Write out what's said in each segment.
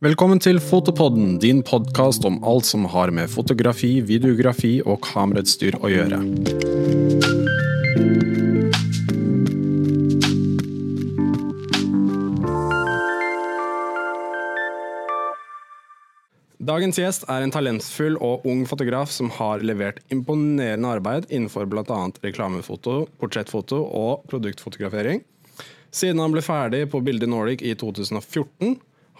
Velkommen til Fotopodden, din podkast om alt som har med fotografi, videografi og kamerautstyr å gjøre. Dagens gjest er en talentfull og ung fotograf som har levert imponerende arbeid innenfor bl.a. reklamefoto, portrettfoto og produktfotografering. Siden han ble ferdig på Bilde Nordic i 2014,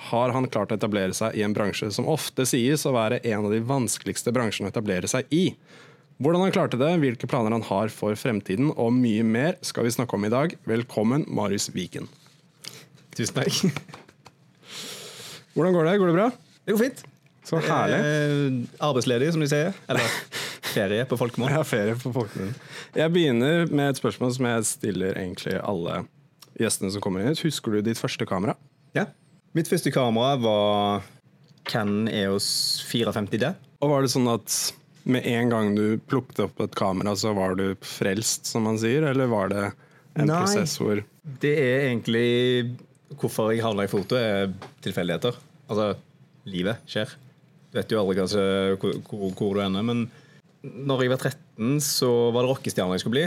har han klart å etablere seg i en bransje som ofte sies å være en av de vanskeligste bransjene å etablere seg i. Hvordan han klarte det, hvilke planer han har for fremtiden og mye mer skal vi snakke om i dag. Velkommen, Marius Viken. Tusen takk. Hvordan går det? Går det bra? Det går fint. Så herlig. Eh, arbeidsledig, som de sier. Eller ferie på folkemål. Ja, ferie på folkemunne. Jeg begynner med et spørsmål som jeg stiller egentlig alle gjestene som kommer inn. Husker du ditt første kamera? Ja. Mitt første kamera var Canon EOS 450D. Og var det sånn at med en gang du plukket opp et kamera, så var du frelst, som man sier? Eller var det en Nei. prosess hvor Det er egentlig Hvorfor jeg havna i foto, er tilfeldigheter. Altså, livet skjer. Du vet jo aldri hva hvor, hvor, hvor du ender. Men når jeg var 13, så var det rockestjerne jeg skulle bli.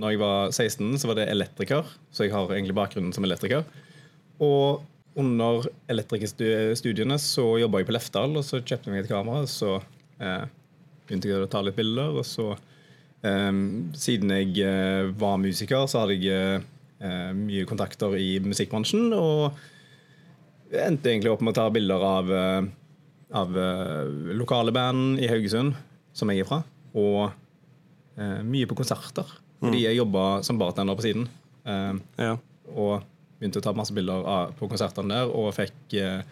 Når jeg var 16, så var det elektriker. Så jeg har egentlig bakgrunnen som elektriker. Og under elektrikerstudiene så jobba jeg på Lefdal, og så kjøpte jeg meg et kamera. og Så eh, begynte jeg å ta litt bilder. Og så, eh, siden jeg eh, var musiker, så hadde jeg eh, mye kontakter i musikkbransjen. Og endte egentlig opp med å ta bilder av, eh, av eh, lokale band i Haugesund, som jeg er fra. Og eh, mye på konserter. Fordi jeg jobba som bartender på siden. Eh, Ja. og begynte å ta masse bilder på konsertene der, og fikk eh,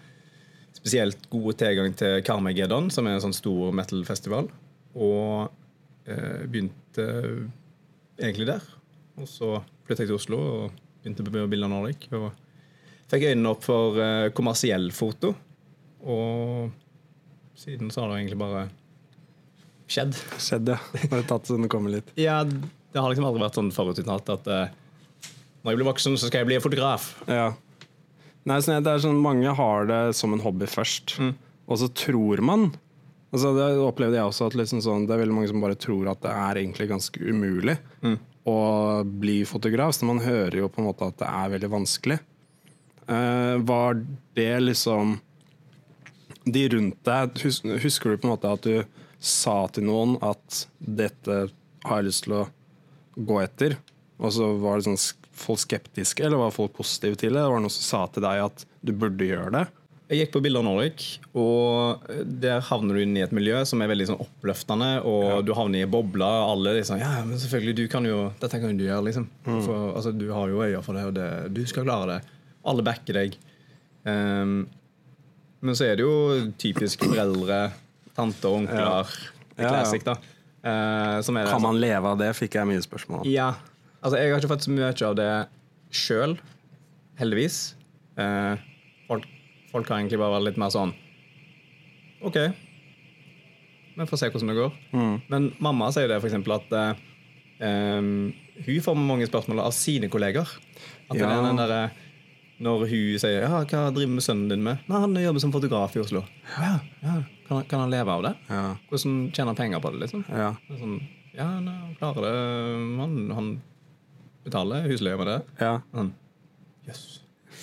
spesielt god tilgang til Carmageddon, som er en sånn stor metal-festival. Og eh, begynte egentlig der. Og så flyttet jeg til Oslo og begynte på Bilder Nordic. Og fikk øynene opp for eh, kommersiell foto. Og siden så har det egentlig bare skjedd. Skjedde. Bare tatt så den kommer litt. Ja, det har liksom aldri vært sånn forutinntatt at når jeg blir voksen, så skal jeg bli fotograf. Ja. Nei, sånn, det er sånn, Mange har det som en hobby først, og så tror man altså Det opplevde jeg også. at liksom sånn, Det er veldig mange som bare tror at det er egentlig ganske umulig å bli fotograf. Så man hører jo på en måte at det er veldig vanskelig. Uh, var det liksom De rundt deg hus, Husker du på en måte at du sa til noen at dette har jeg lyst til å gå etter? Og så var det sånn folk skeptiske, eller var folk positive til det? Var det noen som sa til deg at du burde gjøre det? Jeg gikk på Bilder Nordic, og der havner du inn i et miljø som er veldig sånn oppløftende, og du havner i en boble. Alle er sånn Ja, men selvfølgelig, du kan jo Dette kan jo du gjøre, liksom. For, altså, du har jo øyne for det, og det, du skal klare det. Alle backer deg. Um, men så er det jo typisk foreldre, tanter og onkler. Ja. Ja, ja. Classic, da. Uh, som det, Kan man leve av det, fikk jeg mye spørsmål om. ja. Altså, jeg har ikke fått så mye av det sjøl, heldigvis. Eh, folk, folk har egentlig bare vært litt mer sånn OK, vi får se hvordan det går. Men mamma sier det f.eks. at eh, Um, hun får mange spørsmål av sine kolleger. At Ja. den der, når hun sier ja, 'Hva driver med sønnen din med?' Nei, 'Han jobber som fotograf i Oslo'. Ja, ja. Kan, kan han leve av det? Ja. Hvordan tjener han penger på det? liksom? Ja. Sånn, ja, nei, han klarer det. Han, han betaler husleie med det. ja. Sånn, Jøss.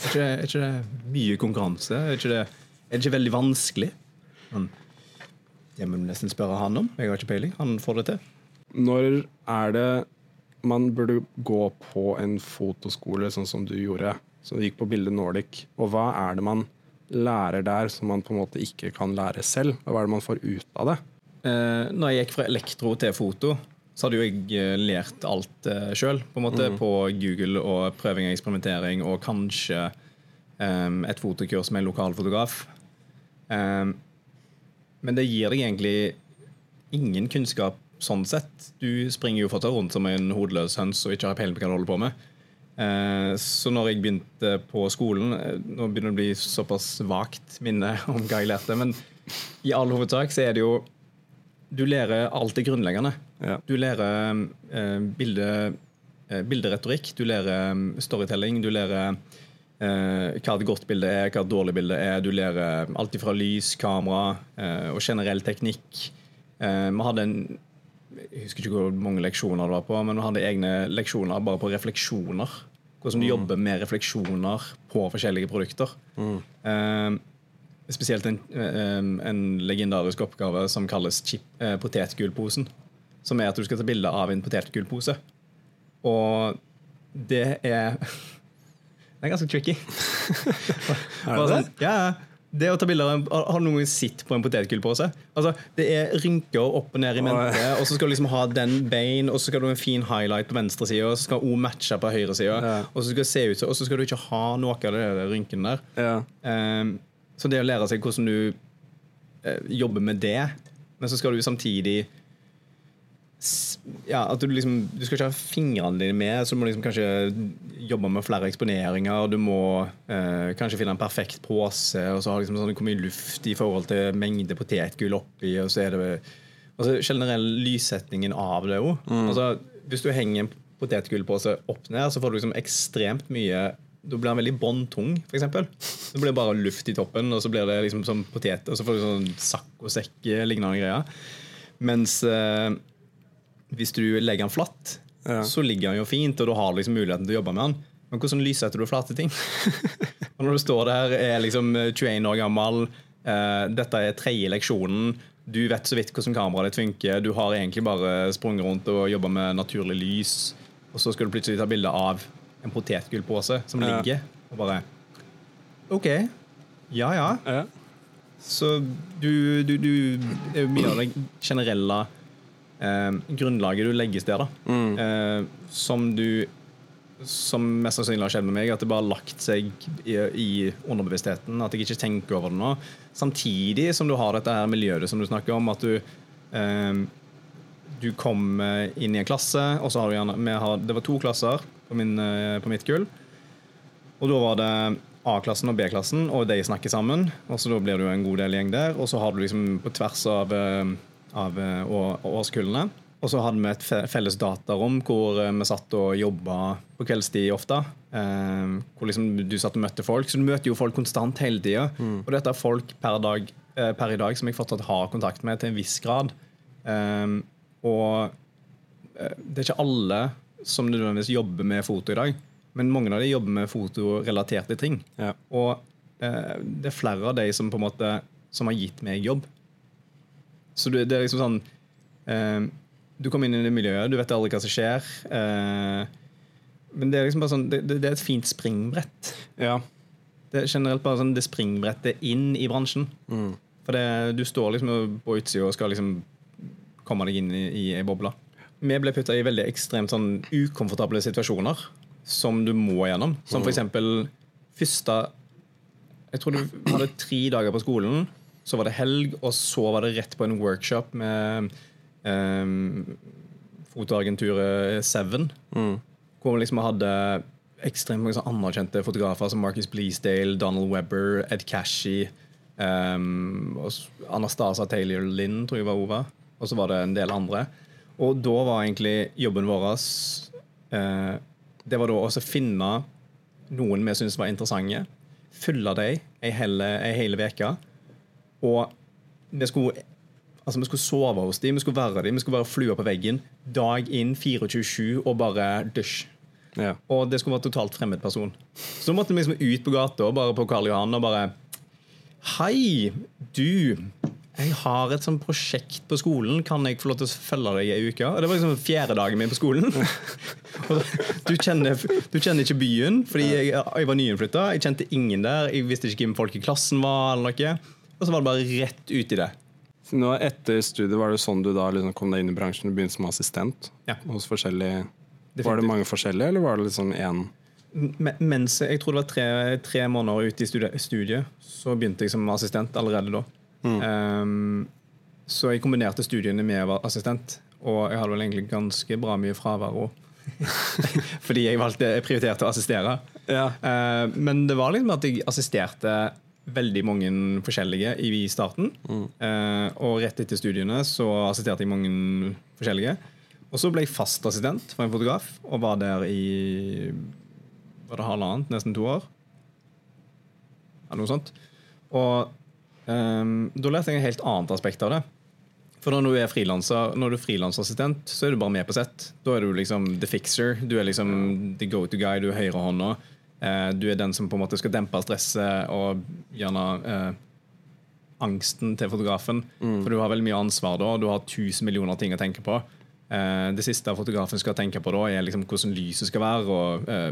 Er, ikke det- er ikke det mye konkurranse? Er ikke det, er det ikke veldig vanskelig? Sånn, det må du nesten spørre han om. Jeg har ikke peiling. Han får det til. Når er det man burde gå på en fotoskole, sånn som du gjorde? som du gikk på Bilde Nordic. Og hva er det man lærer der som man på en måte ikke kan lære selv? Og hva er det man får ut av det? Eh, når jeg gikk fra elektro til foto, så hadde jo jeg eh, lært alt uh, sjøl. På mm. på Google og prøving og eksperimentering, og kanskje um, et fotokurs med en lokal fotograf. Um, men det gir deg egentlig ingen kunnskap sånn sett. Du springer jo fortsatt rundt som en hodeløs høns og ikke har peiling på hva du holder på med. Eh, Så når jeg begynte på skolen eh, Nå begynner det å bli såpass vagt minne om hva jeg lærte, men i all hovedsak så er det jo Du lærer alt det grunnleggende. Ja. Du lærer eh, bilde, eh, bilderetorikk, du lærer eh, storytelling, du lærer eh, hva et godt bilde er, hva et dårlig bilde er. Du lærer alt fra lys, kamera eh, og generell teknikk. Eh, vi hadde en Jeg husker ikke hvor mange leksjoner det var på, men vi hadde egne leksjoner bare på refleksjoner. Hvordan du jobber med refleksjoner på forskjellige produkter. Eh, spesielt en, en legendarisk oppgave som kalles chip, eh, potetgullposen. Som er at du skal ta bilde av en potetgullpose. Og det er Det er ganske tricky. er det sånn, ja, det å ta bilder av en, Har noen sett på en potetgullpose? Altså, det er rynker opp og ned i mente, og så skal du liksom ha den bein, og så skal du ha en fin highlight på venstre side, og så skal O matche på høyre side, Ja. og så skal det se ut og så skal du ikke ha noe av de der rynkene der. Ja. Ehm, så det å lære seg hvordan du eh, jobber med det, men så skal du samtidig ja, at du liksom Du skal ikke ha fingrene dine med, så du må liksom kanskje jobbe med flere eksponeringer. Du må eh, kanskje finne en perfekt pose, og så har liksom sånn hvor mye luft i forhold til mengde potetgull oppi, og så er det altså, generell lyssetningen av det òg. Altså, hvis du henger en potetgullpose opp ned, så får du liksom ekstremt mye da blir den veldig båndtung, f.eks. Det blir bare luft i toppen, og så blir det liksom som potet, og så får du sånn saccosekk-lignende greier. Mens eh, hvis du legger den flatt, Ja. så ligger den jo fint, og du har liksom muligheten til å jobbe med den. Men hvordan lyssetter du flate ting? og når du står der, er liksom 21 år gammel, eh, dette er tredje leksjonen, du vet så vidt hvordan kameraet ditt funker, du har egentlig bare sprunget rundt og jobba med naturlig lys, og så skal du plutselig ta bilde av en potetgullpose som Ja. ligger, og bare OK. Ja, ja. Ja. Så du, du, du Det er jo mye av det generelle eh, grunnlaget du legges der, da. da. Eh, som du Som mest sannsynlig har skjedd med meg, at det bare har lagt seg i, i underbevisstheten. At jeg ikke tenker over det nå. Samtidig som du har dette her miljøet som du snakker om, at du eh, du kom eh, inn i en klasse, og så har du gjerne har, Det var to klasser på, min, eh, på mitt kull. Og da var det A-klassen og B-klassen, og de snakker sammen. Og så da blir jo en god del gjeng der. Og så har du liksom på tvers av, eh, av årskullene. Og så hadde vi et felles datarom hvor vi satt og jobba på kveldstid ofte. Eh, hvor liksom du satt og møtte folk. Så du møter jo folk konstant hele tida. Og dette er folk per, dag, per i dag som jeg fortsatt har kontakt med til en viss grad. Eh, og eh, det er ikke alle som nødvendigvis jobber med foto i dag, men mange av de jobber med fotorelaterte ting. Ja. Og eh, det er flere av de som på en måte som har gitt meg jobb. Så det, er liksom sånn eh, Du kommer inn i det miljøet, du vet aldri hva som skjer. Eh, men det er liksom bare sånn det, det, er et fint springbrett. ja. Det er generelt bare sånn det springbrettet inn i bransjen. For det, du står liksom på utsida og skal liksom komme deg inn i, i ei boble. Vi ble putta i veldig ekstremt sånn ukomfortable situasjoner som du må gjennom. Som for eksempel første Jeg tror du hadde tre dager på skolen. Så var det helg, og så var det rett på en workshop med um, fotoagenturet Seven. Hvor vi liksom hadde ekstremt mange anerkjente fotografer som Marcus Bleasdale, Donald Webber, Ed Cashy, um, og Taylor Lynn, tror jeg var hun var. Og så var det en del andre. Og da var egentlig jobben vår eh, Det var da å finne noen vi syntes var interessante. Følge dem ei hele, ei uke. Og vi skulle, altså vi skulle sove hos dem, vi skulle være dem, vi skulle være flua på veggen dag inn 24-7 og bare dusj. ja. Og det skulle være totalt fremmed person. Så måtte vi liksom ut på gata bare på Karl Johan og bare Hei, du. Jeg har et sånt prosjekt på skolen. Kan jeg få lov til å følge deg i ei uke? Og det var liksom fjerde dagen min på skolen. Du, kjenner, du kjenner ikke byen, fordi jeg, jeg var nyinnflytta. Jeg kjente ingen der. Jeg visste ikke hvem folk i klassen var. eller noe. Og så var det bare rett ut i det. Nå Etter studiet, var det sånn du da liksom kom deg inn i bransjen? og begynte som assistent Ja. hos forskjellige Var det mange forskjellige, eller var det liksom én? Mens jeg tror det var tre, tre måneder ute i studiet, så begynte jeg som assistent allerede da. Um, så jeg kombinerte studiene med å være assistent, og jeg hadde vel egentlig ganske bra mye fravær òg. Fordi jeg valgte, jeg prioriterte å assistere. Ja. Uh, men det var liksom at jeg assisterte veldig mange forskjellige i starten. Eh, og rett etter studiene så assisterte jeg mange forskjellige. Og så ble jeg fast assistent for en fotograf, og var der i var det halvannet, nesten to år. eller noe sånt. Og ehm, da lærte jeg et helt annet aspekt av det. For når du er frilanser, når du er frilansassistent, så er du bare med på sett. Da er du liksom the fixer. Du er liksom the go to guy, du er høyrehånda. Uh, du er den som på en måte skal dempe stresset og gjerne uh, angsten til fotografen. For du har veldig mye ansvar da. Du har tusen millioner ting å tenke på. Uh, det siste fotografen skal tenke på da, er liksom hvordan lyset skal være. og eh,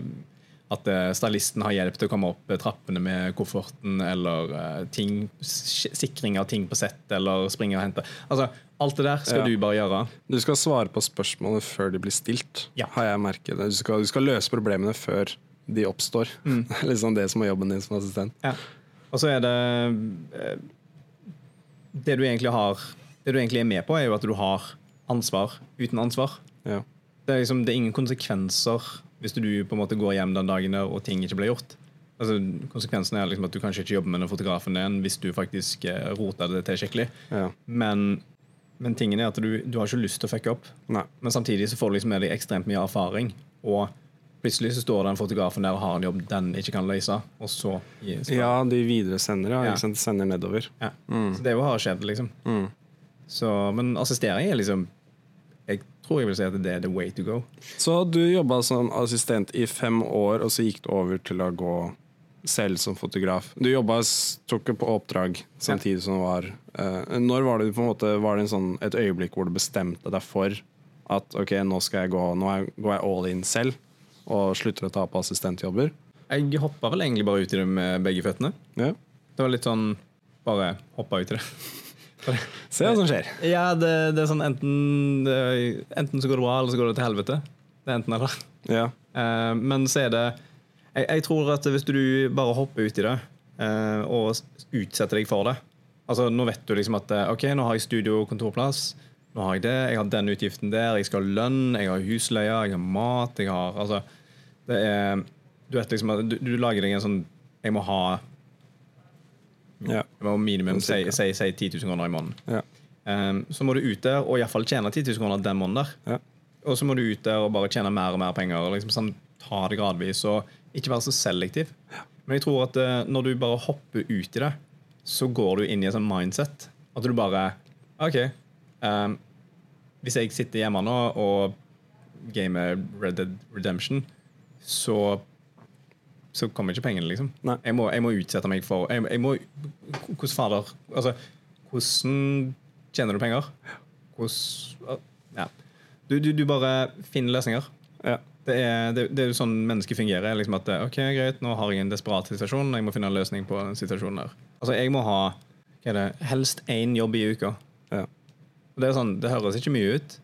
at eh, stylisten har hjelp til å komme opp eh, trappene med kofferten, eller eh, ting, sikring av ting på sett, eller springe og hente. Altså, alt det der skal Ja. du bare gjøre. Du skal svare på spørsmålene før de blir stilt, Ja. har jeg merket. Du skal, du skal løse problemene før de oppstår. Mm. Det er liksom det som er jobben din som assistent. Ja. Og så er det Det du har Det du egentlig er med på, er jo at du har ansvar uten ansvar. Ja. Det er, liksom, det er ingen konsekvenser hvis du på en måte går hjem den dagen der og ting ikke blir gjort. Altså, konsekvensen er liksom at du kanskje ikke jobber med den fotografen din hvis du faktisk eh, roter det til skikkelig. Ja. Men, men tingen er at du, du har ikke lyst til å fucke opp. Nei. Men samtidig så får du liksom med deg ekstremt mye erfaring. Og plutselig så står den fotografen der og har en jobb den ikke kan løse. Og så ja, de videresender, ja. Ja. Sender nedover. Ja. Så det har skjedd, liksom. Mm. Så, men assistering er liksom tror jeg vil si at det er the way to go. Så du jobba som assistent i fem år, og så gikk du over til å gå selv som fotograf. Du jobba, tok på oppdrag samtidig som du var uh, Når var det måte Var det en sånn, et øyeblikk hvor du bestemte deg for at ok, nå skal jeg gå Nå går jeg all in selv og slutter å ta på assistentjobber? Jeg hoppa vel egentlig bare ut i det med begge føttene. Ja. Det var litt sånn Bare hoppa ut i det. Se hva som skjer. Ja, det, det er sånn enten Enten så går det bra, eller så går det til helvete. Det er enten eller. Ja. Uh, men så er det jeg, jeg tror at hvis du bare hopper ut i det uh, og utsetter deg for det Altså Nå vet du liksom at eh, OK, nå har jeg studio og kontorplass. Nå har jeg det, jeg har den utgiften der, jeg skal ha lønn, jeg har husleie, jeg har mat jeg har, altså, det er, Du vet liksom at du, du lager deg en sånn Jeg må ha Ja. Det var minimum si, si, si 10 000 kroner i måneden. Ja. Um, så må du ut der og iallfall tjene 10 000 kroner den måneden. der Ja. Og så må du ut der og bare tjene mer og mer penger. Og liksom sånn, ta det gradvis og ikke være så selektiv. Men jeg tror at uh, når du bare hopper ut i det, så går du inn i et sånn mindset. At du bare OK. um, hvis jeg sitter hjemme nå og gamer Red Dead Redemption, så så kommer ikke pengene, liksom. Jeg må, jeg må utsette meg for jeg, jeg må, Hvordan fader Altså, hvordan tjener du penger? Hvordan Ja. Du, du, du bare finner løsninger. Ja. Det er, det, det er jo sånn mennesket fungerer. Liksom at ok, greit, nå har jeg en desperat situasjon, jeg må finne en løsning på den situasjonen der. Altså, jeg må ha det, helst én jobb i uka. Ja. Det er sånn, det høres ikke mye ut,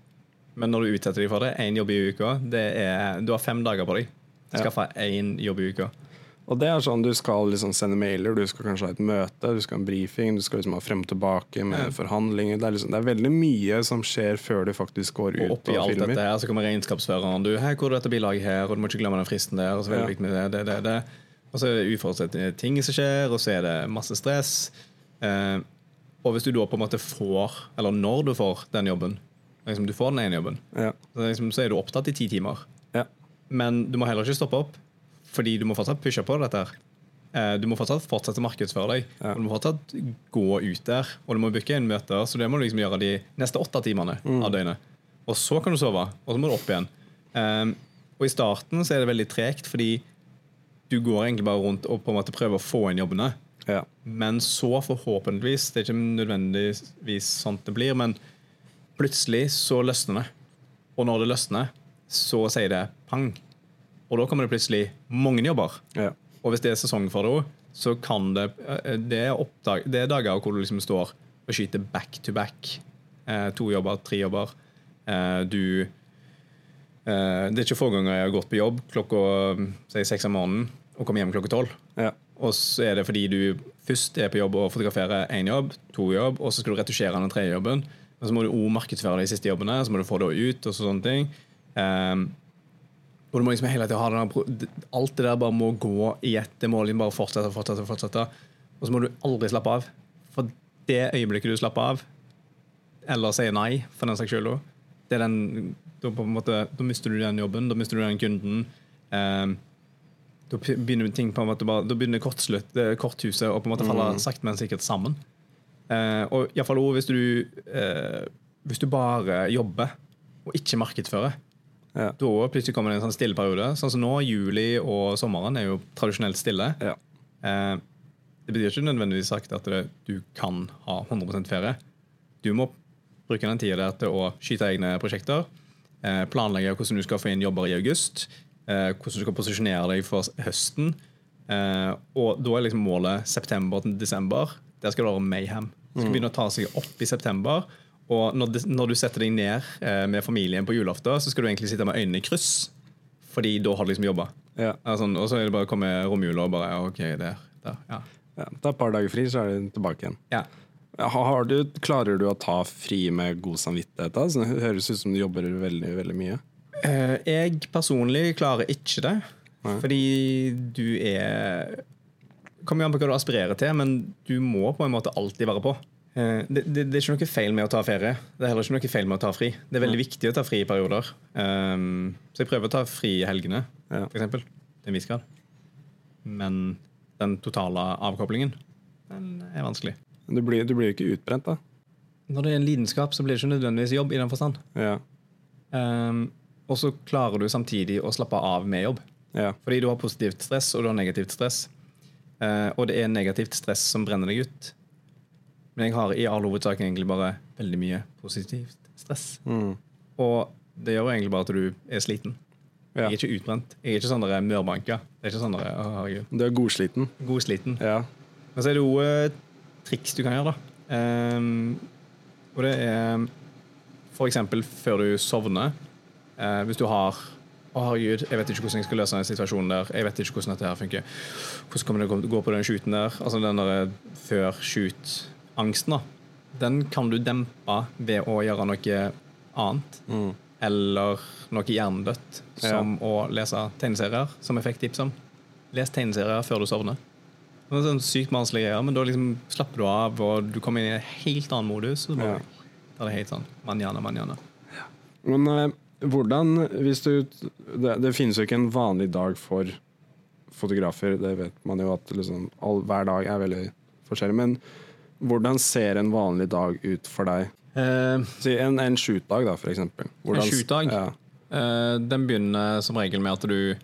men når du utsetter deg for det, én jobb i uka, det er, du har fem dager på deg. Ja. Skaffe én jobb i uka. Og det er sånn, Du skal liksom sende mailer, du skal kanskje ha et møte, du skal ha en briefing, du skal liksom ha frem og tilbake med Ja. forhandlinger. Det er, liksom, det er veldig mye som skjer før du faktisk går Og ut og alt dette her, så kommer regnskapsføreren. Du, her, hvor er dette bilaget her? Og du må ikke glemme den fristen der. Og så er det viktig med det, det, det, det. Og så er det uforutsette ting som skjer, og så er det masse stress. Eh, og hvis du da på en måte får, eller når du får den jobben, liksom du får den ene jobben, Ja. så, liksom, så er du opptatt i ti timer. Ja. Men du må heller ikke stoppe opp, fordi du må fortsatt pushe på dette. her. Eh, Du må fortsatt fortsette å markedsføre deg. Ja. Og du må fortsatt gå ut der, og du må booke inn møter. Så det må du liksom gjøre de neste åtte timene av døgnet. Og så kan du sove, og så må du opp igjen. Um, og i starten så er det veldig tregt, fordi du går egentlig bare rundt og på en måte prøver å få inn jobbene. Ja. Men så forhåpentligvis, det er ikke nødvendigvis sånn det blir, men plutselig så løsner det. Og når det løsner, så sier det pang. Og da kommer det plutselig mange jobber. Ja. Og hvis det er sesong for det òg, så kan det eh, Det er, oppdag, det er dager hvor du liksom står og skyter back to back. Eh, to jobber, tre jobber. Eh, du eh, Det er ikke få ganger jeg har gått på jobb klokka mm, si, seks om morgenen og kommer hjem klokka tolv. Ja. Og så er det fordi du først er på jobb og fotograferer én jobb, to jobb, og så skal du retusjere den tredje jobben. Men så må du òg markedsføre de siste jobbene, så må du få det ut, og sånne ting. Um, og du må liksom hele tiden ha denne, Alt det der bare må gå i ett. Det må liksom bare fortsette fortsette, fortsette. Og så må du aldri slappe av. For det øyeblikket du slapper av, eller sier nei, for den saks skyld det er den da, på en måte, da mister du den jobben, da mister du den kunden. Um, da begynner ting på en måte bare, da begynner kortslutt, eh, korthuset å på en måte falle Mm. sakte, men sikkert sammen. Uh, og iallfall òg hvis du eh, Hvis du bare jobber og ikke markedsfører, Ja. da plutselig kommer det en sånn stille periode. Sånn som nå, juli og sommeren er jo tradisjonelt stille. Ja. Eh, det betyr ikke nødvendigvis sagt at det, du kan ha 100% ferie. Du må bruke den tida der til å skyte egne prosjekter, eh, planlegge hvordan du skal få inn jobber i august, eh, hvordan du skal posisjonere deg for høsten. Eh, og da er liksom målet september til desember. Der skal det være mayhem. Det skal begynne å ta seg opp i september. Og når, det, når du setter deg ned eh, med familien på julaften, så skal du egentlig sitte med øynene i kryss. Fordi da har du liksom jobba. Ja. Altså, og så er det bare å komme romjula og bare OK, der. der ja. Ja. Ta et par dager fri, så er du tilbake igjen. ja. Du, klarer du å ta fri med god samvittighet? da? Så Det høres ut som du jobber veldig, veldig mye. Eh, jeg personlig klarer ikke det. Fordi du er Kommer jo an på hva du aspirerer til, men du må på en måte alltid være på. Eh, det, det, det er ikke noe feil med å ta ferie. Det er heller ikke noe feil med å ta fri. Det er veldig viktig å ta fri i perioder. Um, så jeg prøver å ta fri i helgene, Ja. eksempel. Til en viss grad. Men den totale avkoblingen, den er vanskelig. Du blir, du blir jo ikke utbrent, da. Når det er en lidenskap, så blir det ikke nødvendigvis jobb i den forstand. Ja. Um, og så klarer du samtidig å slappe av med jobb. Ja. Fordi du har positivt stress, og du har negativt stress. Uh, og det er negativt stress som brenner deg ut. Men jeg har i all hovedsak egentlig bare veldig mye positivt stress. Mm. Og det gjør jo egentlig bare at du er sliten. ja. Jeg er ikke utbrent. Jeg er ikke sånn der mørbanka. Det er ikke sånn der, å, herregud. Du er godsliten. Godsliten. Ja. Men så er det jo eh, triks du kan gjøre, da. Um, og det er for eksempel før du sovner. eh, hvis du har Å, herregud, jeg vet ikke hvordan jeg skal løse den situasjonen der. Jeg vet ikke hvordan dette her funker. Hvordan kommer det til å gå på den shooten der? Altså den der før før shoot-angsten, da. Den kan du dempe ved å gjøre noe annet. Mm. Eller noe hjernedødt, som å lese tegneserier, som jeg fikk tips om. Les tegneserier før du sovner. Det er sånn sykt vanskelige greier, men da liksom slapper du av, og du kommer inn i en helt annen modus. Og bare, ja. da er det helt sånn manjana, manjana. Men eh, hvordan hvis du det, det finnes jo ikke en vanlig dag for fotografer, det vet man jo at liksom, all, hver dag er veldig forskjellig. Men hvordan ser en vanlig dag ut for deg? Uh, Si en, en shootdag, da, for eksempel. Hvordan- shootdag? Ja. Uh, den begynner som regel med at du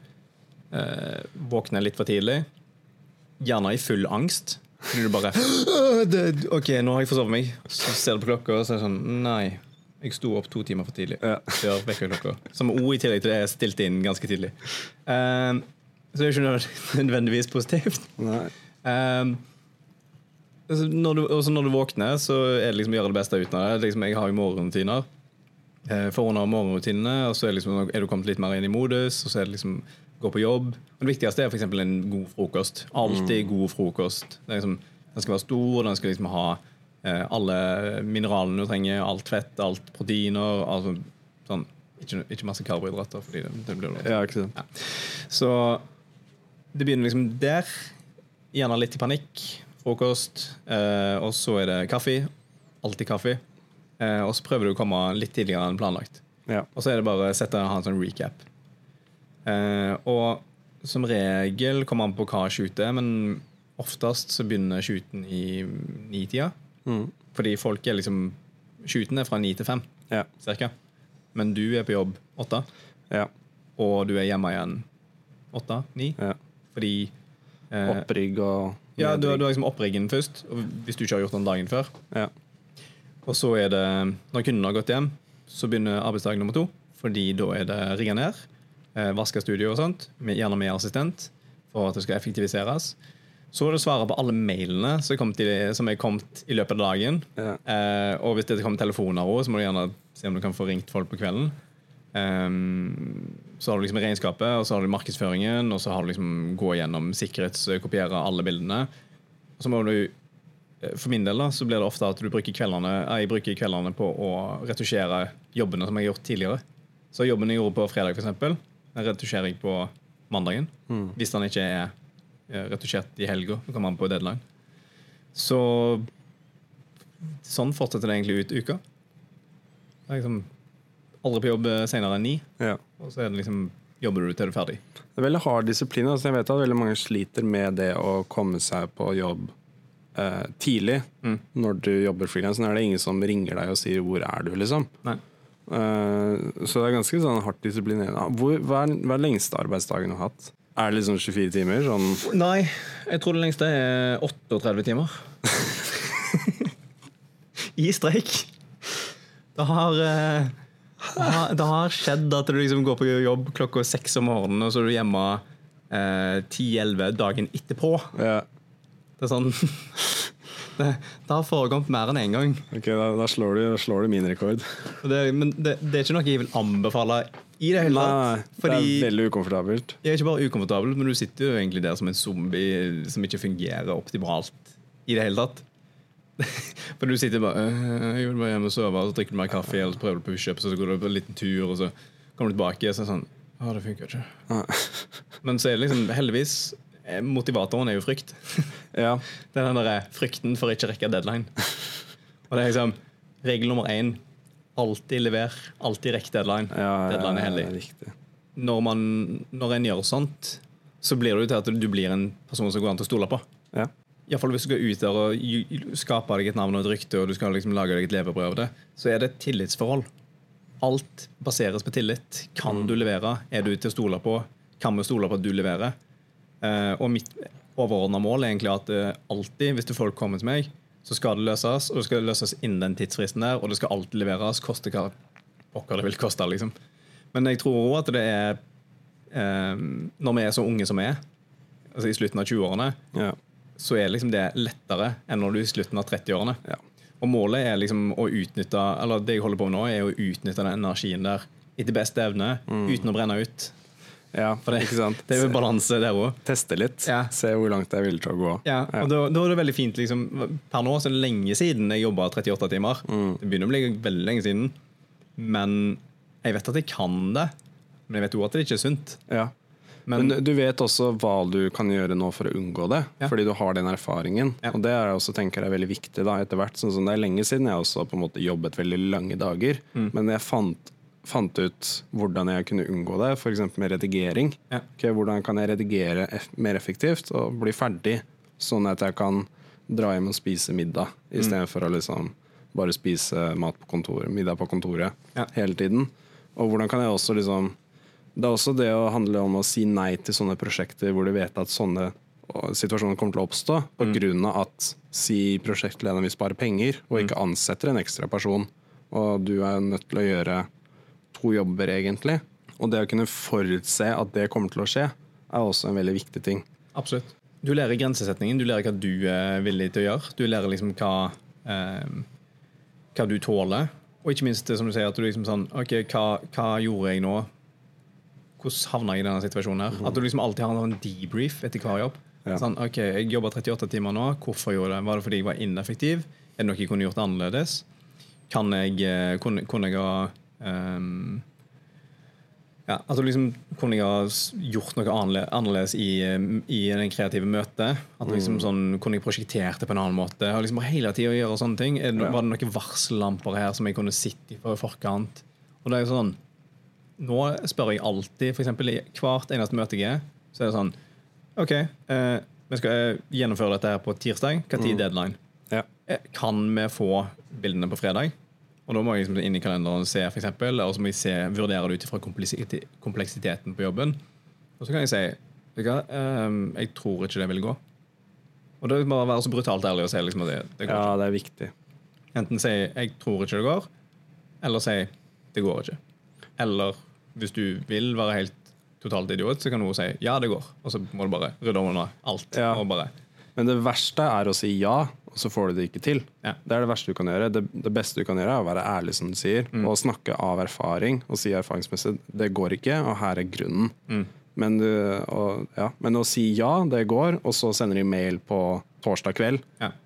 uh, våkner litt for tidlig. Gjerne i full angst. Fordi du bare det, OK, nå har jeg forsovet meg. Så ser du på klokka, og så er det sånn Nei, jeg sto opp to timer for tidlig. Ja. Før vekkerklokka. Som O i tillegg til det er stilt inn ganske tidlig. Så det er ikke nødvendigvis positivt. Nei. Um, når, du, når du våkner, så er det liksom å gjøre det beste uten det. Liksom, jeg har jo morgenrutiner. Eh, har morgenrutinene, og så er, liksom, er du kommet litt mer inn i modus, og så er det liksom gå på jobb. Men det viktigste er f.eks. en god frokost. Alltid god frokost. Det liksom, den skal være stor, den skal liksom ha eh, alle mineralene du trenger, alt fett, alt proteiner. Altså, sånn, ikke, ikke masse karbohydrater, fordi det, det blir det. Ja, ikke sant. Så det begynner liksom der. Gjerne litt i panikk. Frokost. Eh, og så er det kaffe. Alltid kaffe. Eh, og så prøver du å komme litt tidligere enn planlagt. Ja. Og så er det bare å sette ha en sånn recap. Eh, og som regel kommer an på hva shootet er, men oftest så begynner shooten i nitida. Mm. Fordi folk er liksom Shooten er fra ni til fem, Ja. cirka. Men du er på jobb åtte, ja. og du er hjemme igjen åtte, ni. ja. Fordi eh, Opprigg og Ja, du, du har liksom oppriggen først, hvis du ikke har gjort den dagen før. Ja. Og så er det, når kunden har gått hjem, så begynner arbeidsdag nummer to. Fordi da er det rigga ned, eh, vaska studio og sånt, med, gjerne med assistent, for at det skal effektiviseres. Så er det å svare på alle mailene som kommet i, som er kommet i løpet av dagen. Ja. Eh, og hvis det kommer telefoner òg, så må du gjerne se om du kan få ringt folk på kvelden. Ehm, så har du liksom regnskapet, og så har du markedsføringen, og så har du liksom gå gjennom sikkerhetskopiere alle bildene. Og så må du eh, For min del da, så blir det ofte at du bruker kveldene eh, jeg bruker kveldene på å retusjere jobbene som jeg har gjort tidligere. Så jobben jeg gjorde på fredag, eksempel, den retusjerer jeg på mandagen. Hvis den ikke er eh, retusjert i helga. Så kommer den på deadline. Så sånn fortsetter det egentlig ut uka. Det er liksom aldri på jobb senere enn ni. Ja. Og så det liksom jobber du til du er ferdig. Det er veldig hard disiplin. Altså jeg vet at veldig mange sliter med det å komme seg på jobb eh, tidlig. Mm. Når du jobber frilans, er det ingen som ringer deg og sier 'hvor er du', liksom. Nei. Eh, så det er ganske sånn hardt disiplinerende. Hvor, hva, er, hva er lengste arbeidsdagen du har hatt? Er det liksom 24 timer? Sånn Nei, jeg tror det lengste er 38 timer. I streik. Det har, eh, det har skjedd at du liksom går på jobb klokka seks om morgenen, og så er du hjemme ti-elleve dagen etterpå. ja. Det er sånn Det, det har foregått mer enn én en gang. Ok, da, da, slår du, slår du min rekord. Det, men det, det er ikke noe jeg vil anbefale i det hele tatt. det er veldig ukomfortabelt. jeg er ikke bare ukomfortabel, men du sitter jo egentlig der som en zombie som ikke fungerer optimalt i det hele tatt. For du sitter bare «Øh, Jeg vil bare hjem og sove, og så drikker du mer kaffe, eller prøver du pushup, og så går du på en liten tur, og så kommer du tilbake, og så er det sånn Å, det funker ikke. Men så er det liksom heldigvis eh, Motivatoren er jo frykt. Ja. Det er den der frykten for ikke å rekke deadline. Og det er liksom regel nummer én. Alltid lever. Alltid rekk deadline. Ja, deadline er hellig. ja, riktig. Når, man, når en gjør sånt, så blir det jo til at du blir en person som går an til å stole på. Ja. Iallfall hvis du skal ut der og skape deg et navn og et rykte, og du skal liksom lage deg et levebrød av det, så er det et tillitsforhold. Alt baseres på tillit. Kan du levere? Er du til å stole på? Kan vi stole på at du leverer? Eh, og mitt overordna mål er egentlig at eh, alltid, hvis du folk kommer til meg, så skal det løses, og det skal løses innen den tidsfristen der, og det skal alltid leveres, koste hva pokker det vil koste, liksom. Men jeg tror òg at det er eh, Når vi er så unge som vi er, altså i slutten av 20-årene, Ja. Så er liksom det lettere enn når du er i slutten av 30-årene. Ja. Og målet er liksom å utnytte Eller det jeg holder på med nå, er å utnytte den energien der etter beste evne, uten å brenne ut. ja, For det, ikke sant? det er jo balanse der òg. Teste litt. Ja. Se hvor langt jeg er villig til å gå. Ja, og da, da er det veldig fint liksom, Per nå så er det lenge siden jeg jobba 38 timer. Mm. Det begynner å bli veldig lenge siden. Men jeg vet at jeg kan det. Men jeg vet òg at det ikke er sunt. Ja. Men, Men, du vet også hva du kan gjøre nå for å unngå det, Ja. fordi du har den erfaringen. Ja. Og det er jeg også tenker er veldig viktig da, etter hvert. Sånn det er lenge siden jeg også på en måte jobbet veldig lange dager, Mm. men jeg fant, fant ut hvordan jeg kunne unngå det, f.eks. med redigering. Ja. Okay, hvordan kan jeg redigere eff mer effektivt og bli ferdig, sånn at jeg kan dra hjem og spise middag, Mm. istedenfor å liksom bare spise mat på kontoret, middag på kontoret Ja. hele tiden. Og hvordan kan jeg også liksom det er også det å handle om å si nei til sånne prosjekter hvor du vet at sånne situasjoner kommer til å oppstå på grunn av at si prosjektlederen vil spare penger og ikke ansetter en ekstra person, og du er nødt til å gjøre to jobber egentlig. Og det å kunne forutse at det kommer til å skje, er også en veldig viktig ting. Absolutt. Du lærer grensesetningen, du lærer hva du er villig til å gjøre. Du lærer liksom hva, eh, hva du tåler. Og ikke minst det som du sier, at du liksom sånn OK, hva, hva gjorde jeg nå? Hvordan havna jeg i denne situasjonen her? At du liksom alltid har en debrief etter hver jobb. Ja. Sånn, OK, jeg jobba 38 timer nå. Hvorfor gjorde jeg det? Var det fordi jeg var ineffektiv? Er det noe jeg kunne gjort annerledes? Kan jeg eh, Kunne, kunne jeg ha um, ja, altså liksom Kunne jeg ha gjort noe annerledes i, eh, i den kreative møtet? At liksom sånn, Kunne jeg prosjektert det på en annen måte? Og liksom hele hele tida gjøre sånne ting. Det, Ja. Var det noen varsellamper her som jeg kunne sitte i for forkant? Og det er jo sånn Nå spør jeg alltid, f.eks. i hvert eneste møte jeg er, så er det sånn OK, eh, vi skal eh, gjennomføre dette her på tirsdag. Hva tid deadline? Ja. Eh, Kan vi få bildene på fredag? Og da må jeg liksom inn i kalenderen se, for eksempel, og så må jeg se, vurdere det ut ifra kompleksiteten på jobben. Og så kan jeg si vet ehm, jeg tror ikke det vil gå. Og det må være så brutalt ærlig å si liksom at det, det går ja, det er viktig. Enten si 'jeg tror ikke det går', eller si 'det går ikke'. Eller hvis du vil være helt totalt idiot, så kan du si 'ja, det går'. Og så må du bare rydde unna alt. Ja. Bare Men det verste er å si ja, og så får du det ikke til. Ja. Det er det verste du kan gjøre. Det, det beste du kan gjøre, er å være ærlig, som du sier, Mm. og snakke av erfaring og si erfaringsmessig det går ikke, og her er grunnen. Mm. Men, du, og, ja. Men å si ja, det går, og så sender de mail på torsdag kveld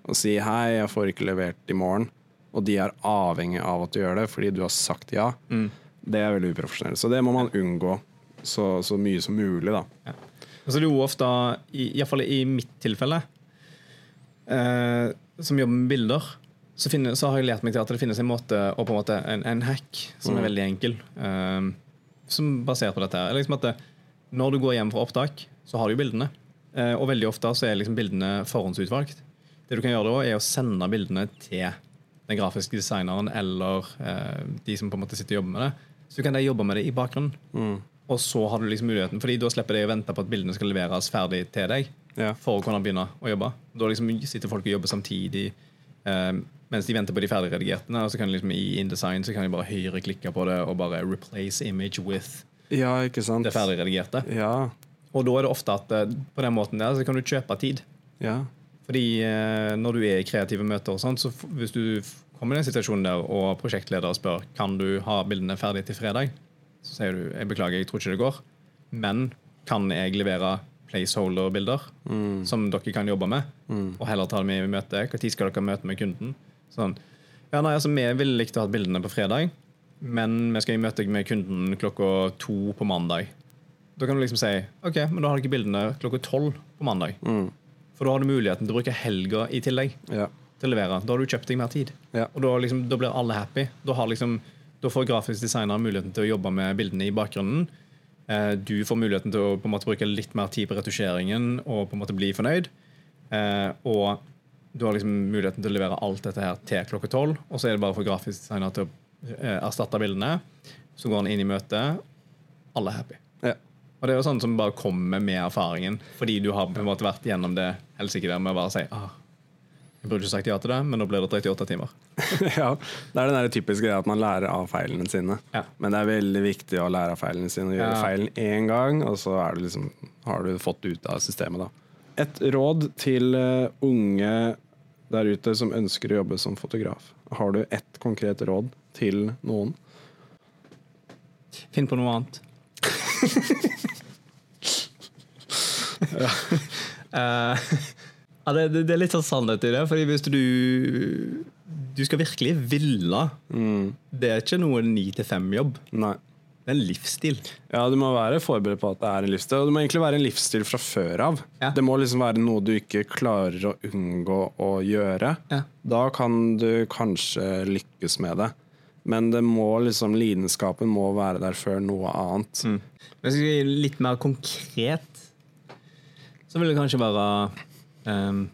og si hei, jeg får ikke levert i morgen, og de er avhengig av at du gjør det fordi du har sagt ja, Mm. Det er veldig uprofesjonelt. Så det må man unngå så, så mye som mulig, da. Og så er jo ofte, i, i, mitt tilfelle, eh, som jobber med bilder, så, finner, så har jeg lært meg til at det finnes en måte, og på en måte en, en hack, som er veldig enkel. Eh, som basert på dette her, er liksom at det, når du går hjem fra opptak, så har du jo bildene. Eh, og veldig ofte så er liksom bildene forhåndsutvalgt. Det du kan gjøre da, er å sende bildene til den grafiske designeren eller eh, de som på en måte sitter og jobber med det. Så kan de jobbe med det i bakgrunnen. Mm. Og så har du liksom muligheten, fordi da slipper de å vente på at bildene skal leveres ferdig til deg Ja. for å kunne begynne å jobbe. Da liksom sitter folk og jobber samtidig eh, mens de venter på de ferdigredigerte. Og så kan liksom i InDesign så kan de bare høyreklikke på det og bare replace image with ja, det ferdigredigerte. Ja. Og da er det ofte at eh, på den måten der så kan du kjøpe tid. Ja. Fordi eh, når du er i kreative møter, og sånt, så hvis du kommer i den situasjonen der, og prosjektleder spør kan du ha bildene ferdig til fredag, så sier du jeg beklager, jeg tror ikke det går, men kan jeg levere placeholder-bilder som dere kan jobbe med, og heller ta dem i møte? Når skal dere møte med kunden? Sånn. Ja, nei, altså, Vi ville likt å ha bildene på fredag, men vi skal i møte med kunden klokka to på mandag. Da kan du liksom si ok, men da har dere bildene klokka tolv på mandag. For da har du muligheten til å bruke helga i tillegg Ja. Til å levere. Da har du kjøpt deg mer tid. Ja. Og da, liksom, da blir alle happy. Da, har liksom, da får grafisk designer muligheten til å jobbe med bildene i bakgrunnen. Eh, du får muligheten til å måte bruke litt mer tid på retusjeringen og på en måte bli fornøyd. Eh, og du har liksom muligheten til å levere alt dette her til klokka tolv. Og så er det bare for grafisk designer til å eh, erstatte bildene. Så går han inn i møtet. Alle er happy. Ja. Og det er jo sånn som bare kommer med erfaringen, fordi du har på en måte vært gjennom det helsike der med å bare si ah, Jeg burde ikke sagt ja til det, men nå blir det 38 timer. ja. Det er den typiske greia at man lærer av feilene sine. Ja. Men det er veldig viktig å lære av feilene sine og gjøre Ja. feilen én gang, og så du liksom, har du fått det ut av systemet. da. Et råd til eh, unge der ute som ønsker å jobbe som fotograf. Har du ett konkret råd til noen? Finn på noe annet. Eh, ja, det, det, det er litt sånn sannhet i det. Fordi hvis du Du skal virkelig ville. Det er ikke noe ni til fem-jobb. Nei. Det er en livsstil. Ja, Du må være forberedt på at det er en livsstil. Og det må egentlig være en livsstil fra før av. Ja. Det må liksom være noe du ikke klarer å unngå å gjøre. Ja. Da kan du kanskje lykkes med det. Men det må liksom, lidenskapen må være der før noe annet. Men vi skal gi litt mer konkret, så vil det kanskje være um,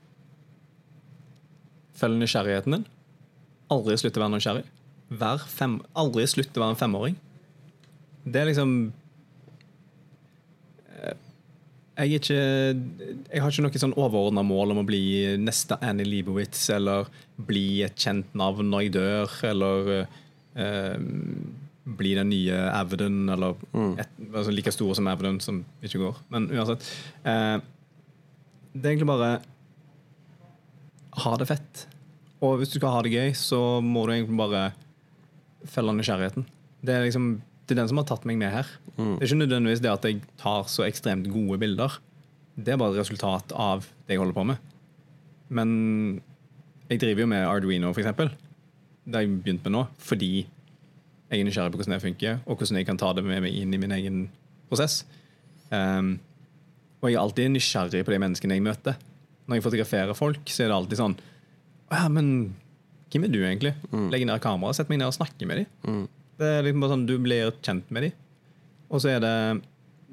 Følg nysgjerrigheten din. Aldri slutt å være nysgjerrig. Vær fem, aldri slutt å være en femåring. Det er liksom eh, jeg, ikke, jeg har ikke noe sånn overordna mål om å bli neste Annie Leibowitz eller bli et kjent navn når jeg dør, eller eh, bli den nye Avedon, eller et, altså like store som Avedon, som ikke går. Men uansett. Eh, det er egentlig bare ha det fett. Og hvis du skal ha det gøy, så må du egentlig bare felle nysgjerrigheten. Det er liksom det er den som har tatt meg med her. Det er ikke nødvendigvis det at jeg tar så ekstremt gode bilder. Det er bare et resultat av det jeg holder på med. Men jeg driver jo med Arduino, for eksempel. Det har jeg begynt med nå fordi jeg er nysgjerrig på hvordan det funker, og hvordan jeg kan ta det med meg inn i min egen prosess. Um, og jeg er alltid nysgjerrig på de menneskene jeg møter. Når jeg fotograferer folk, så er det alltid sånn ja, men hvem er du egentlig? Legg ned kameraet, sett meg ned og snakke med dem. Det er liksom bare sånn, Du blir kjent med dem. Og så er det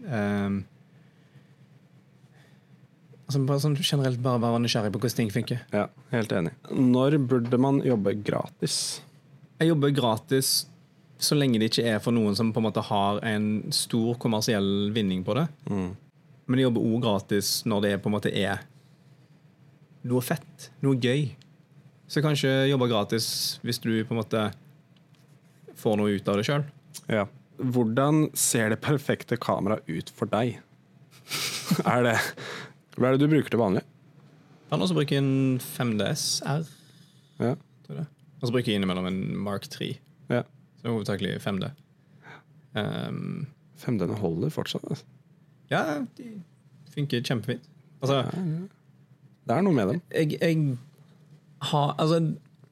um, altså bare sånn Generelt bare være nysgjerrig på hvordan ting funker. Ja, helt enig. Når burde man jobbe gratis? Jeg jobber gratis så lenge det ikke er for noen som på en måte har en stor kommersiell vinning på det. Men de jobber òg gratis når det på en måte er noe fett, noe gøy. Så kanskje jobbe gratis hvis du på en måte får noe ut av det sjøl. Ja. Hvordan ser det perfekte kameraet ut for deg? er det Hva er det du bruker til vanlig? Jeg Kan også bruke en 5DS R. Ja. Og så bruker jeg innimellom en Mark 3. ja. Så hovedsakelig 5D. Um, 5D-ene holder fortsatt. Altså. Ja, de funker kjempefint. Altså, Det er noe med dem. jeg, jeg har Altså,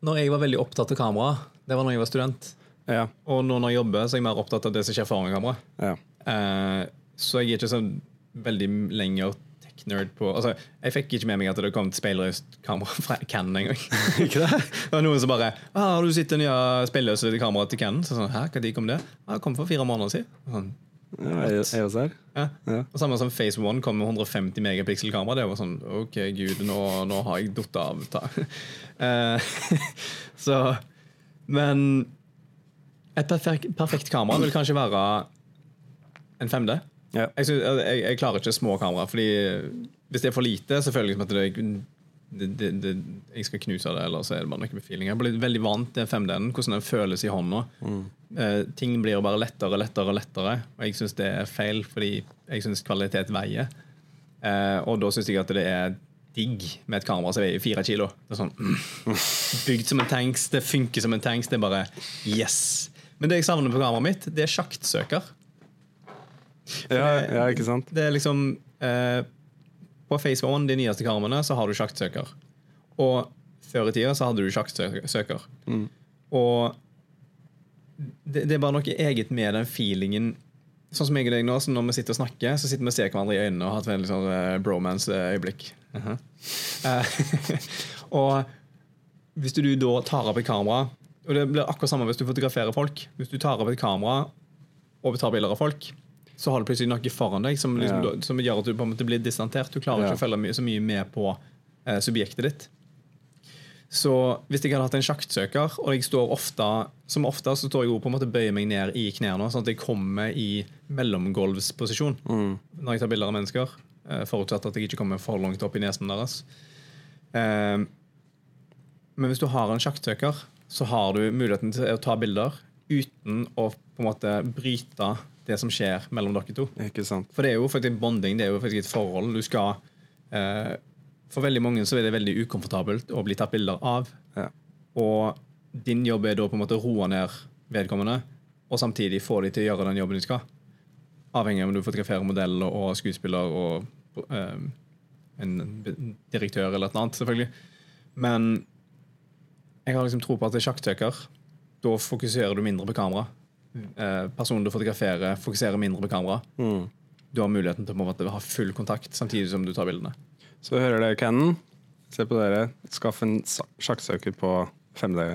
når jeg var veldig opptatt av kamera, det var når jeg var student. Ja. Og nå når jeg jobber, så er jeg mer opptatt av det som skjer foran kamera. ja. Uh, så jeg er ikke så veldig lenger tech-nerd på altså, Jeg fikk ikke med meg at det kom et speilløst kamera fra Canon engang. Det? det var noen som bare ah, 'Har du sett det nye speilløse kameraet til Canon?' Så sånn, Hæ, tid kom det? Ah, det kom for fire måneder siden. Sånn, Ja, jeg, jeg ja. Ja. Og Samme som Phase One kom med 150 megapixel-kamera. Det var sånn OK, gud, nå, nå har jeg datt av. Eh, så Men et perfekt, perfekt kamera vil kanskje være en 5D. Ja. Jeg, synes, jeg, jeg klarer ikke små kamera, Fordi hvis det er for lite, så føler jeg som at det, det, det, det, jeg skal knuse det, eller så er det bare noe med feeling. Jeg har blitt veldig vant til 5D-en, hvordan den føles i hånda. Eh, ting blir jo bare lettere og lettere og lettere, og jeg syns det er feil, fordi jeg syns kvalitet veier. Eh, og da syns jeg at det er digg med et kamera som veier fire kilo. Det er sånn mm, Bygd som en tanks, det funker som en tanks. Det er bare yes. Men det jeg savner på kameraet mitt, det er sjaktsøker. Ja, ja, ikke sant? Det er liksom eh, På Face One, de nyeste karmene, så har du sjaktsøker. Og før i tida så hadde du sjaktsøker. Og det, det er bare noe eget med den feelingen. Sånn som jeg og deg nå, så når vi sitter og snakker, så sitter vi og ser hverandre i øynene og har et veldig sånn uh, bromance-øyeblikk. Eh, og hvis du da tar opp et kamera Og det blir akkurat samme hvis du fotograferer folk. Hvis du tar opp et kamera og tar bilder av folk, så har du plutselig noe foran deg som, liksom, Ja. som gjør at du på en måte blir distantert. Du klarer Ja. ikke å følge så mye med på eh, subjektet ditt. Så hvis jeg hadde hatt en sjaktsøker, og jeg står ofte som ofte så står jeg på en måte bøyer meg ned i knærne, sånn at jeg kommer i mellomgulvsposisjon når jeg tar bilder av mennesker. eh, Forutsatt at jeg ikke kommer for langt opp i nesen deres. Eh, Men hvis du har en sjaktsøker, så har du muligheten til å ta bilder uten å på en måte bryte det som skjer mellom dere to. Ikke sant? For det er jo faktisk bonding, det er jo faktisk et forhold. Du skal eh, For veldig mange så er det veldig ukomfortabelt å bli tatt bilder av. Ja. Og din jobb er da på en måte å roe ned vedkommende, og samtidig få de til å gjøre den jobben de skal. Avhengig av om du fotograferer modell og skuespiller og eh, en direktør eller et eller annet, selvfølgelig. Men jeg har liksom tro på at det er sjakktøker. Da fokuserer du mindre på kamera. Eh, personen du fotograferer, fokuserer mindre på kamera. Du har muligheten til å på en ha full kontakt samtidig som du tar bildene. Så hører dere Cannon. Se på dere. Skaff en sjakksøker på 5D.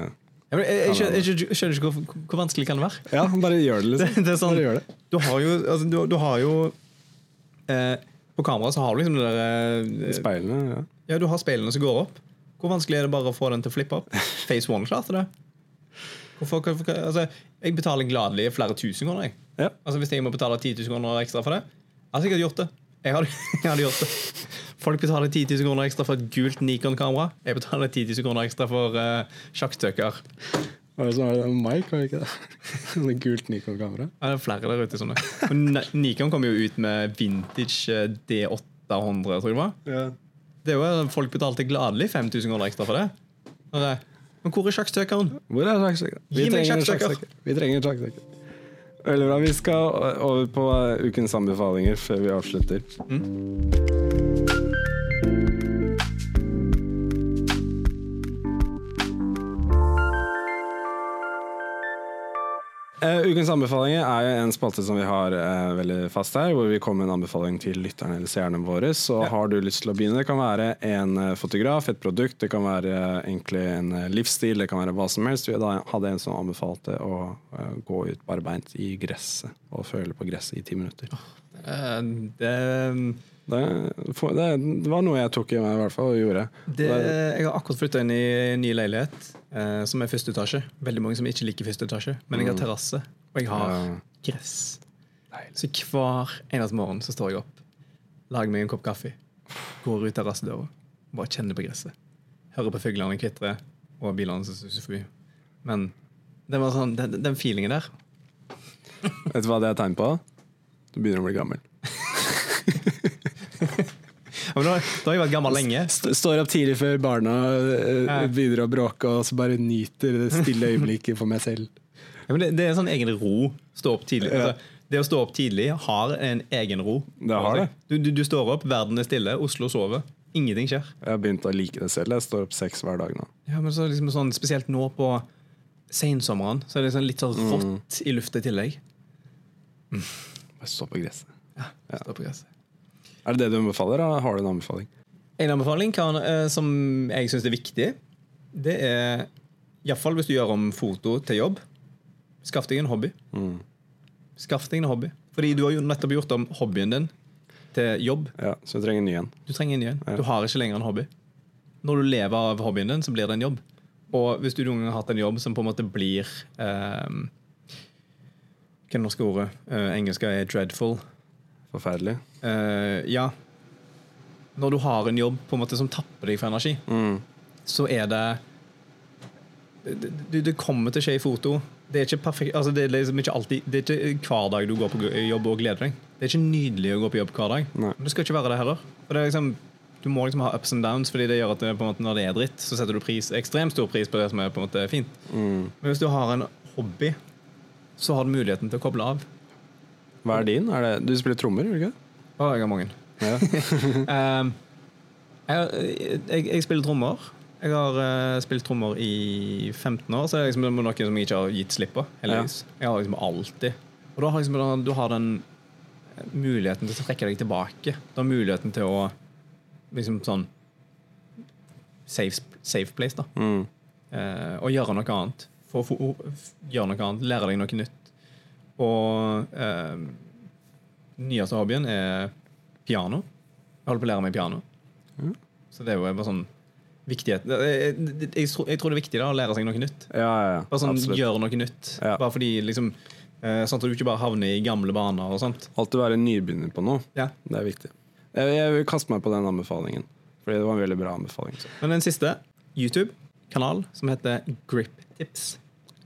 Ja, jeg, jeg, skjønner, jeg skjønner- skjønner ikke hvor, hvor vanskelig kan det være. Ja, bare gjør det, Det, liksom. det er sånn, Bare gjør det. du har jo, altså, du, du har jo eh, På kamera så har du liksom det der eh, Speilene. Ja. Ja, du har speilene som går opp. Hvor vanskelig er det bare å få den til å flippe opp? Face One klarte det. Hvorfor, hvorfor, altså, jeg betaler gladelig flere tusen kroner. Jeg. Ja. Altså, hvis jeg må betale 10 000 kroner ekstra for det, jeg hadde sikkert gjort det. Jeg hadde, jeg hadde gjort det. Folk betaler 10 000 kroner ekstra for et gult Nikon-kamera. Jeg betaler 10 000 kroner ekstra for uh, sjakktøker. Hva er det som er det? Mike, var det ikke det? Med gult Nikon-kamera. Ja, det er flere der ute sånne. Og Nikon kom jo ut med vintage eh, D800, tror jeg det var. Ja. Det var folk betalte gladelig 5000 kroner ekstra for det. Og det- Men hvor er sjakksøkeren? Hvor er sjakksøkeren? Vi. Vi trenger en sjakksøker. Veldig bra. Vi skal over på eh, ukens anbefalinger før vi avslutter. Eh, ukens anbefalinger er jo en spalte som vi har uh, veldig fast her, hvor vi kommer med en anbefaling til lytterne eller seerne våre. Så Ja. har du lyst til å begynne, det kan være en eh, fotograf, et produkt, det kan være egentlig en livsstil, det kan være hva som helst. Vi da hadde en som anbefalte å uh, gå ut barbeint i gresset og føle på gresset i ti minutter. Eh, Det, Det, det, det var noe jeg tok i meg i hvert fall og gjorde. det, jeg har akkurat flytta inn i ny leilighet, eh, som er første etasje. Veldig mange som ikke liker første etasje, men jeg har terrasse, og jeg har gress. Så hver eneste morgen så står jeg opp, lager meg en kopp kaffe, går ut terrassedøra, bare kjenner på gresset. Hører på fuglene kvitre og bilene som suser forbi. Men det var sånn, den, den feelingen der Vet du hva det er tegn på? Du begynner å bli gammel. ja, men da, da har jeg vært gammel lenge. St står opp tidlig før barna eh, begynner å bråke, og så bare nyter det stille øyeblikket for meg selv. Ja, men det, det er en sånn egen ro. Stå opp tidlig. Ja. Altså, det å stå opp tidlig har en egen ro. Det har det. Du, du, du står opp, verden er stille, Oslo sover. Ingenting skjer. Jeg har begynt å like det selv. Jeg står opp seks hver dag nå. Ja, men så liksom sånn, Spesielt nå på sensommeren, så er det sånn litt sånn Mm. i lufta i tillegg. Bare stå på gresset. Ja, stå på gresset. Er det det du anbefaler, eller har du en anbefaling? En anbefaling kan, eh, som jeg syns er viktig, det er iallfall hvis du gjør om foto til jobb, skaff deg en hobby. Skaff deg en hobby. Fordi du har jo nettopp gjort om hobbyen din til jobb. Ja, Så du trenger en ny en. Du trenger en ny en. Ja. Du har ikke lenger en hobby. Når du lever av hobbyen din, så blir det en jobb. Og hvis du noen gang har hatt en jobb som på en måte blir eh, Hva er det norske ordet? Uh, engelske er 'dreadful'. Forferdelig. Uh, ja. Når du har en jobb på en måte som tapper deg for energi, Mm. så er det det, det, kommer til å skje i foto. Det er ikke perfekt altså det, er liksom ikke alltid, det er ikke hver dag du går på jobb og gleder deg. Det er ikke nydelig å gå på jobb hver dag. Nei. Men det skal ikke være det heller. For det er liksom, du må liksom ha ups and downs, fordi det gjør at det, på en måte, når det er dritt, så setter du pris, ekstremt stor pris på det som er på en måte fint. Mm. Men hvis du har en hobby, så har du muligheten til å koble av. Hva er din? Er det, du spiller trommer, gjør du ikke Ja, Å, jeg har mange. Ja. Um, jeg, jeg, jeg spiller trommer. Jeg har uh, spilt trommer i 15 år, så det er liksom noe som jeg ikke har gitt slipp på. heldigvis. Jeg har liksom alltid Og da har liksom, du har den muligheten til å trekke deg tilbake. Du har muligheten til å liksom sånn Safe, safe place, da. Mm. Uh, og gjøre noe annet. For å gjøre noe annet, lære deg noe nytt. Og eh, nyeste hobbyen er piano. Jeg holder på å lære meg piano. Mm. Så det er jo bare sånn viktighet Jeg, jeg, jeg, tror- det er viktig da, å lære seg noe nytt. Ja, ja, ja. Bare sånn Absolutt. Gjøre noe nytt. Ja. Bare fordi liksom eh, Sånn at du ikke bare havner i gamle baner og sånt. Alltid være nybegynner på noe. Ja. Det er viktig. Jeg, jeg vil kaste meg på den anbefalingen, fordi det var en veldig bra anbefaling. Så. Men den siste, YouTube-kanal som heter Grip Tips.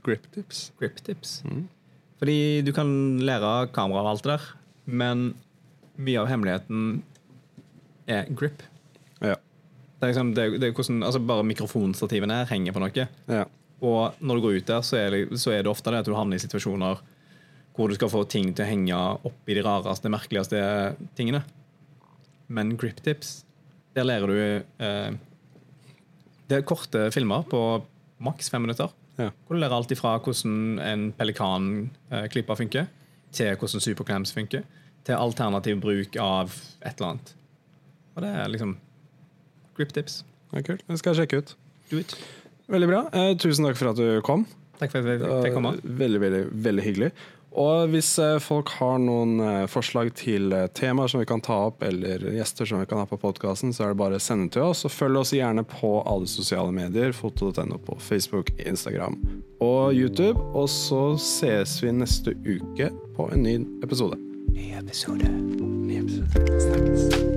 Grip tips. Grip Tips. Mm. Fordi du kan lære kamera og alt det der, men mye av hemmeligheten er grip. Ja. Det er liksom, det det er hvordan, altså Bare mikrofonstativene her henger på noe. ja. Og når du går ut der, så er, det, så er det ofte det at du havner i situasjoner hvor du skal få ting til å henge opp i de rareste, merkeligste tingene. Men grip tips, der lærer du eh, Det er korte filmer på maks fem minutter. Ja. Hvor du lærer alt ifra hvordan en pelikanklipper funker, til hvordan superclams funker, til alternativ bruk av et eller annet. Og det er liksom grip tips. Er kult. Det skal jeg sjekke ut. Do it. Veldig bra. Eh, tusen takk for at du kom. Takk for at jeg fikk komme. Veldig, veldig, veldig hyggelig. Og hvis eh, folk har noen eh, forslag til eh, temaer som vi kan ta opp, eller gjester som vi kan ha på podkasten, så er det bare å sende til oss. Og følg oss gjerne på alle sosiale medier, foto.no på Facebook, Instagram og YouTube. Og så ses vi neste uke på en ny episode. Ny episode. Ny episode. Snakkes.